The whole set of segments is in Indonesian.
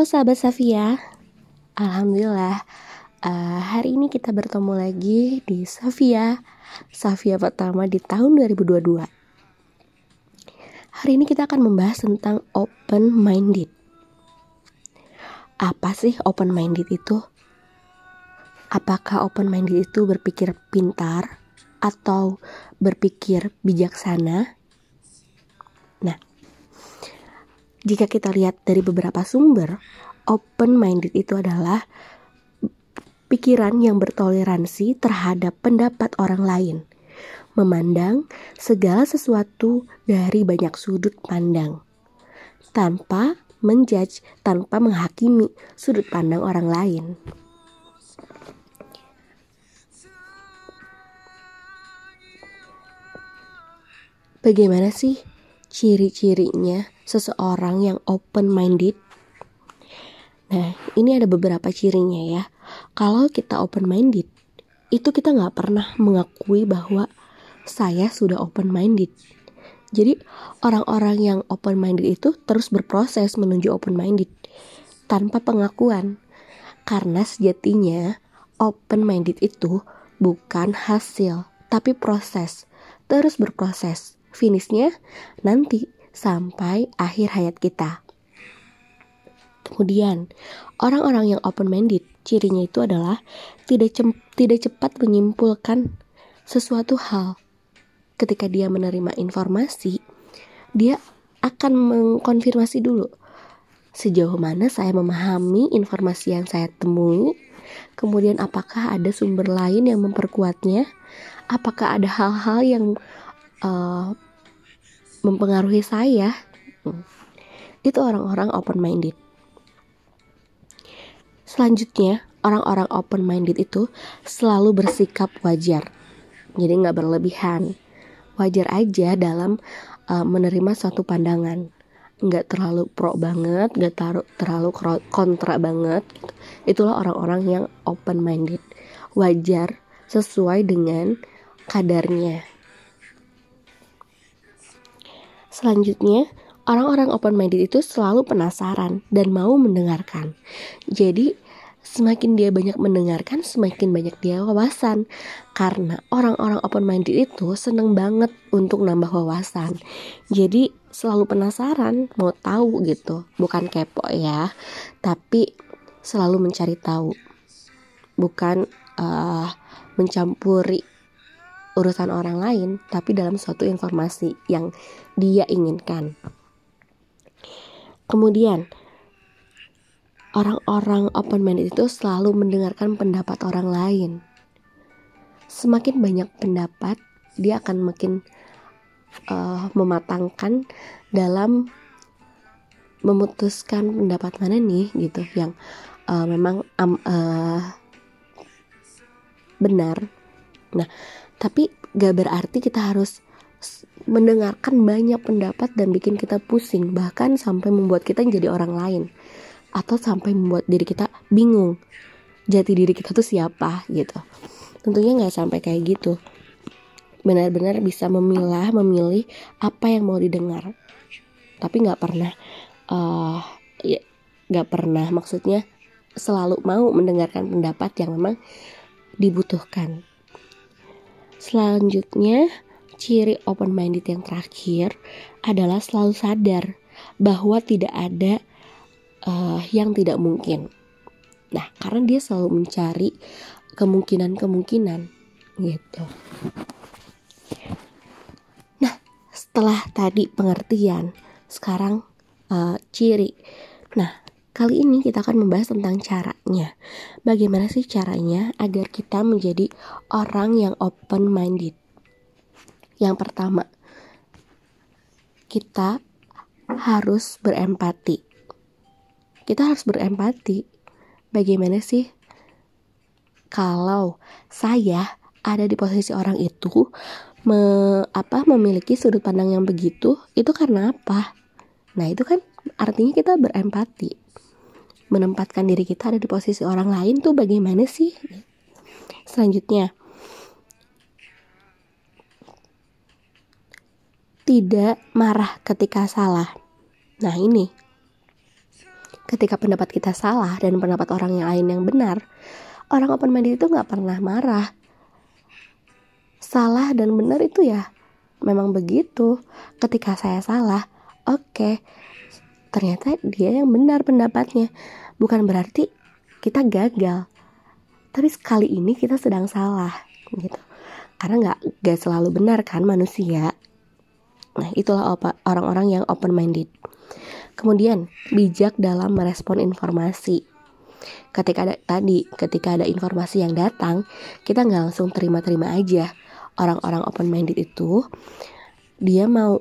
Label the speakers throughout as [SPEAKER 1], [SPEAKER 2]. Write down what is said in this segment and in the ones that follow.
[SPEAKER 1] Halo sahabat Safia, Alhamdulillah uh, hari ini kita bertemu lagi di Safia, Safia pertama di tahun 2022. Hari ini kita akan membahas tentang open minded. Apa sih open minded itu? Apakah open minded itu berpikir pintar atau berpikir bijaksana? Jika kita lihat dari beberapa sumber, open minded itu adalah pikiran yang bertoleransi terhadap pendapat orang lain, memandang segala sesuatu dari banyak sudut pandang, tanpa menjudge, tanpa menghakimi sudut pandang orang lain. Bagaimana sih ciri-cirinya seseorang yang open minded? Nah, ini ada beberapa cirinya ya. Kalau kita open minded, itu kita nggak pernah mengakui bahwa saya sudah open minded. Jadi orang-orang yang open minded itu terus berproses menuju open minded tanpa pengakuan. Karena sejatinya open minded itu bukan hasil, tapi proses. Terus berproses finishnya nanti sampai akhir hayat kita. Kemudian, orang-orang yang open-minded, cirinya itu adalah tidak tidak cepat menyimpulkan sesuatu hal. Ketika dia menerima informasi, dia akan mengkonfirmasi dulu sejauh mana saya memahami informasi yang saya temui, kemudian apakah ada sumber lain yang memperkuatnya, apakah ada hal-hal yang uh, mempengaruhi saya. Hmm. itu orang-orang open minded selanjutnya orang-orang open minded itu selalu bersikap wajar. Jadi nggak berlebihan. Wajar aja dalam uh, menerima suatu pandangan. Nggak terlalu pro banget nggak terlalu terlalu kontra banget itulah orang-orang yang open minded wajar sesuai dengan kadarnya Selanjutnya, orang-orang open minded itu selalu penasaran dan mau mendengarkan. Jadi, semakin dia banyak mendengarkan, semakin banyak dia wawasan. Karena orang-orang open minded itu seneng banget untuk nambah wawasan. Jadi, selalu penasaran, mau tahu gitu. Bukan kepo ya, tapi selalu mencari tahu. Bukan uh, mencampuri urusan orang lain, tapi dalam suatu informasi yang dia inginkan. Kemudian, orang-orang open minded itu selalu mendengarkan pendapat orang lain. Semakin banyak pendapat, dia akan makin uh, mematangkan dalam memutuskan pendapat mana nih gitu yang uh, memang um, uh, benar. Nah, tapi gak berarti kita harus mendengarkan banyak pendapat dan bikin kita pusing bahkan sampai membuat kita jadi orang lain. Atau sampai membuat diri kita bingung jati diri kita tuh siapa gitu. Tentunya nggak sampai kayak gitu. Benar-benar bisa memilah memilih apa yang mau didengar. Tapi nggak pernah uh, ya nggak pernah maksudnya selalu mau mendengarkan pendapat yang memang dibutuhkan Selanjutnya, ciri open minded yang terakhir adalah selalu sadar bahwa tidak ada uh, yang tidak mungkin. Nah, karena dia selalu mencari kemungkinan-kemungkinan gitu. Nah, setelah tadi pengertian, sekarang uh, ciri. Nah, Kali ini kita akan membahas tentang caranya. Bagaimana sih caranya agar kita menjadi orang yang open minded? Yang pertama, kita harus berempati. Kita harus berempati. Bagaimana sih kalau saya ada di posisi orang itu me, apa memiliki sudut pandang yang begitu itu karena apa? Nah, itu kan artinya kita berempati menempatkan diri kita ada di posisi orang lain tuh bagaimana sih? Selanjutnya, tidak marah ketika salah. Nah, ini ketika pendapat kita salah dan pendapat orang yang lain yang benar, orang open minded itu nggak pernah marah. Salah dan benar itu ya memang begitu. Ketika saya salah, oke, okay, ternyata dia yang benar pendapatnya. Bukan berarti kita gagal. Tapi sekali ini kita sedang salah gitu. Karena nggak nggak selalu benar kan manusia. Nah itulah orang-orang yang open minded. Kemudian, bijak dalam merespon informasi. Ketika ada tadi, ketika ada informasi yang datang, kita nggak langsung terima-terima aja. Orang-orang open minded itu dia mau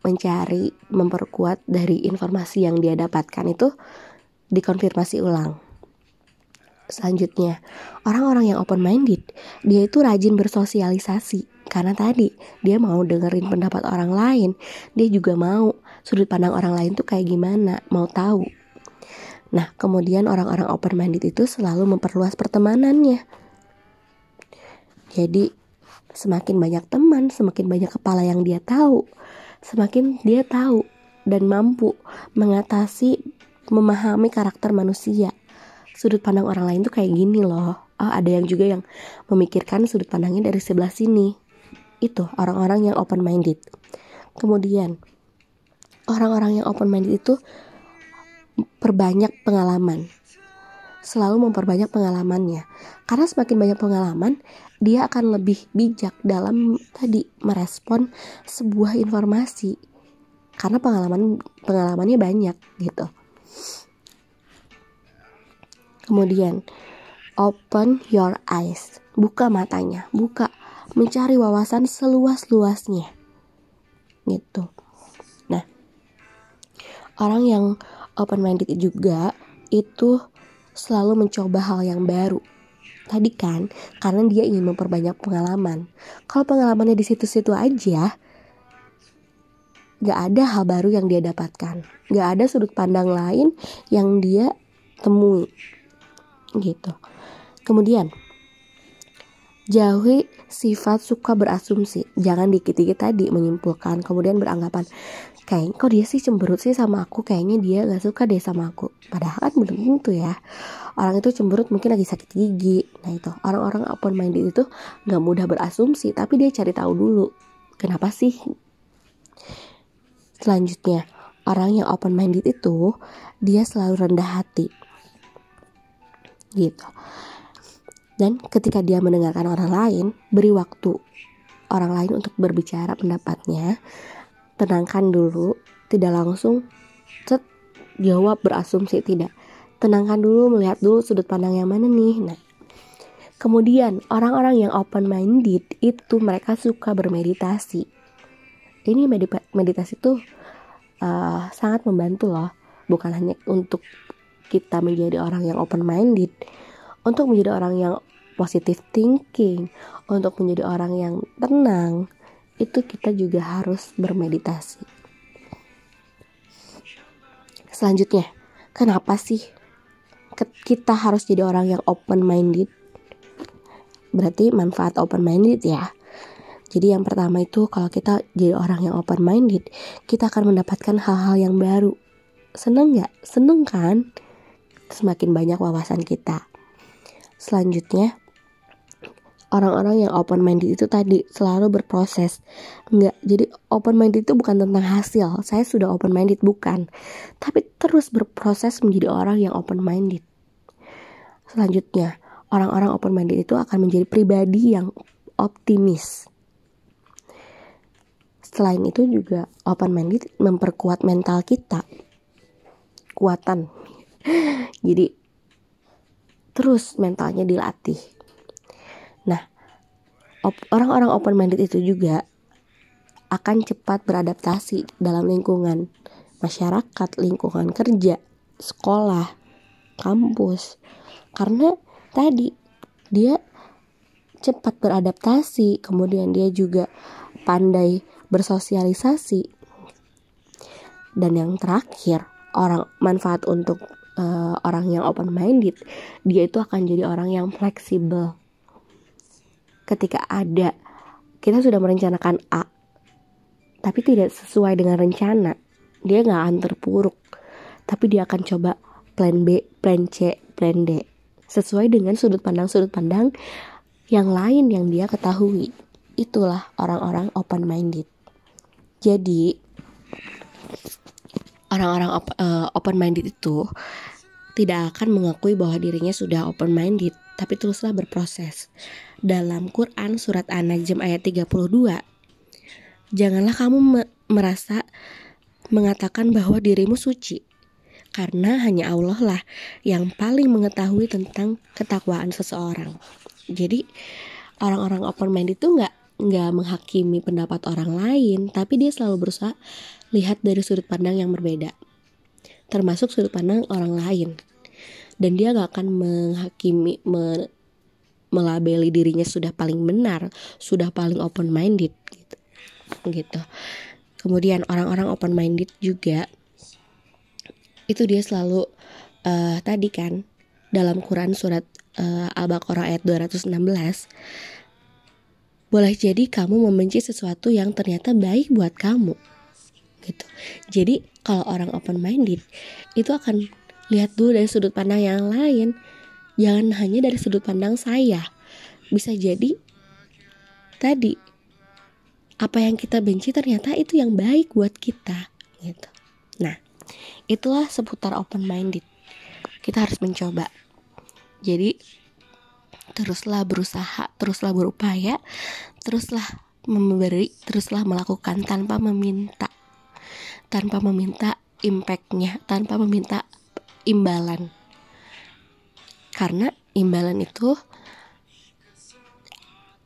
[SPEAKER 1] mencari, memperkuat dari informasi yang dia dapatkan itu dikonfirmasi ulang. Selanjutnya, orang-orang yang open minded, dia itu rajin bersosialisasi karena tadi dia mau dengerin pendapat orang lain, dia juga mau sudut pandang orang lain tuh kayak gimana, mau tahu. Nah, kemudian orang-orang open minded itu selalu memperluas pertemanannya. Jadi, semakin banyak teman, semakin banyak kepala yang dia tahu, semakin dia tahu dan mampu mengatasi, memahami karakter manusia. Sudut pandang orang lain tuh kayak gini loh. Oh, ada yang juga yang memikirkan sudut pandangnya dari sebelah sini. Itu orang-orang yang open minded. Kemudian, orang-orang yang open minded itu perbanyak pengalaman selalu memperbanyak pengalamannya. Karena semakin banyak pengalaman dia akan lebih bijak dalam tadi merespon sebuah informasi. Karena pengalaman pengalamannya banyak gitu. Kemudian open your eyes. Buka matanya. Buka. Mencari wawasan seluas-luasnya. Gitu. Orang yang open minded juga itu selalu mencoba hal yang baru. Tadi kan, karena dia ingin memperbanyak pengalaman. Kalau pengalamannya di situ-situ aja, gak ada hal baru yang dia dapatkan. Gak ada sudut pandang lain yang dia temui. Gitu. Kemudian, jauhi sifat suka berasumsi. Jangan dikit-dikit tadi menyimpulkan, kemudian beranggapan, kayak kok dia sih cemberut sih sama aku kayaknya dia gak suka deh sama aku. Padahal kan belum tentu ya. Orang itu cemberut mungkin lagi sakit gigi. Nah itu. Orang-orang open minded itu gak mudah berasumsi tapi dia cari tahu dulu. Kenapa sih? Selanjutnya orang yang open minded itu dia selalu rendah hati. Gitu. Dan ketika dia mendengarkan orang lain beri waktu orang lain untuk berbicara pendapatnya tenangkan dulu tidak langsung set jawab berasumsi tidak. Tenangkan dulu melihat dulu sudut pandang yang mana nih. Nah kemudian orang-orang yang open minded itu mereka suka bermeditasi. Ini meditasi tuh uh, sangat membantu loh. Bukan hanya untuk kita menjadi orang yang open minded untuk menjadi orang yang positive thinking untuk menjadi orang yang tenang itu kita juga harus bermeditasi. Selanjutnya, kenapa sih kita harus jadi orang yang open minded? Berarti manfaat open minded ya. Jadi yang pertama itu kalau kita jadi orang yang open minded, kita akan mendapatkan hal-hal yang baru. Seneng nggak? Seneng kan? Semakin banyak wawasan kita. Selanjutnya, orang-orang yang open minded itu tadi selalu berproses. Nggak jadi open minded itu bukan tentang hasil. Saya sudah open minded bukan. Tapi terus berproses menjadi orang yang open minded selanjutnya orang-orang open minded itu akan menjadi pribadi yang optimis. Selain itu juga open minded memperkuat mental kita. Kuatan. Jadi terus mentalnya dilatih orang-orang open minded itu juga akan cepat beradaptasi dalam lingkungan masyarakat, lingkungan kerja, sekolah, kampus. Karena tadi dia cepat beradaptasi, kemudian dia juga pandai bersosialisasi. Dan yang terakhir, orang manfaat untuk uh, orang yang open minded, dia itu akan jadi orang yang fleksibel ketika ada kita sudah merencanakan A tapi tidak sesuai dengan rencana dia nggak akan terpuruk tapi dia akan coba plan B, plan C, plan D. Sesuai dengan sudut pandang-sudut pandang yang lain yang dia ketahui. Itulah orang-orang open minded. Jadi orang-orang op, uh, open minded itu tidak akan mengakui bahwa dirinya sudah open minded, tapi teruslah berproses. Dalam Quran surat An-Najm ayat 32, janganlah kamu me merasa mengatakan bahwa dirimu suci, karena hanya Allah lah yang paling mengetahui tentang ketakwaan seseorang. Jadi orang-orang open minded itu nggak nggak menghakimi pendapat orang lain, tapi dia selalu berusaha lihat dari sudut pandang yang berbeda, termasuk sudut pandang orang lain. Dan dia gak akan menghakimi, me, melabeli dirinya sudah paling benar, sudah paling open minded gitu. gitu. Kemudian orang-orang open minded juga itu dia selalu uh, tadi kan dalam Quran surat uh, Al-Baqarah ayat 216 boleh jadi kamu membenci sesuatu yang ternyata baik buat kamu. Gitu. Jadi kalau orang open minded itu akan lihat dulu dari sudut pandang yang lain. Jangan hanya dari sudut pandang saya. Bisa jadi tadi apa yang kita benci ternyata itu yang baik buat kita gitu. Nah, itulah seputar open minded. Kita harus mencoba. Jadi teruslah berusaha, teruslah berupaya, teruslah memberi, teruslah melakukan tanpa meminta, tanpa meminta impactnya, tanpa meminta imbalan. Karena imbalan itu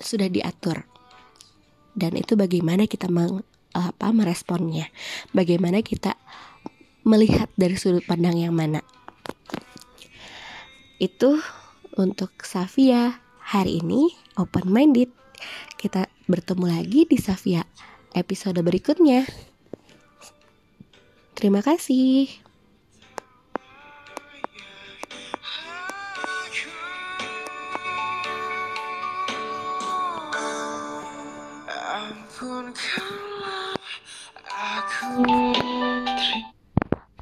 [SPEAKER 1] sudah diatur. Dan itu bagaimana kita meng, apa meresponnya. Bagaimana kita melihat dari sudut pandang yang mana. Itu untuk Safia hari ini open minded. Kita bertemu lagi di Safia episode berikutnya. Terima kasih.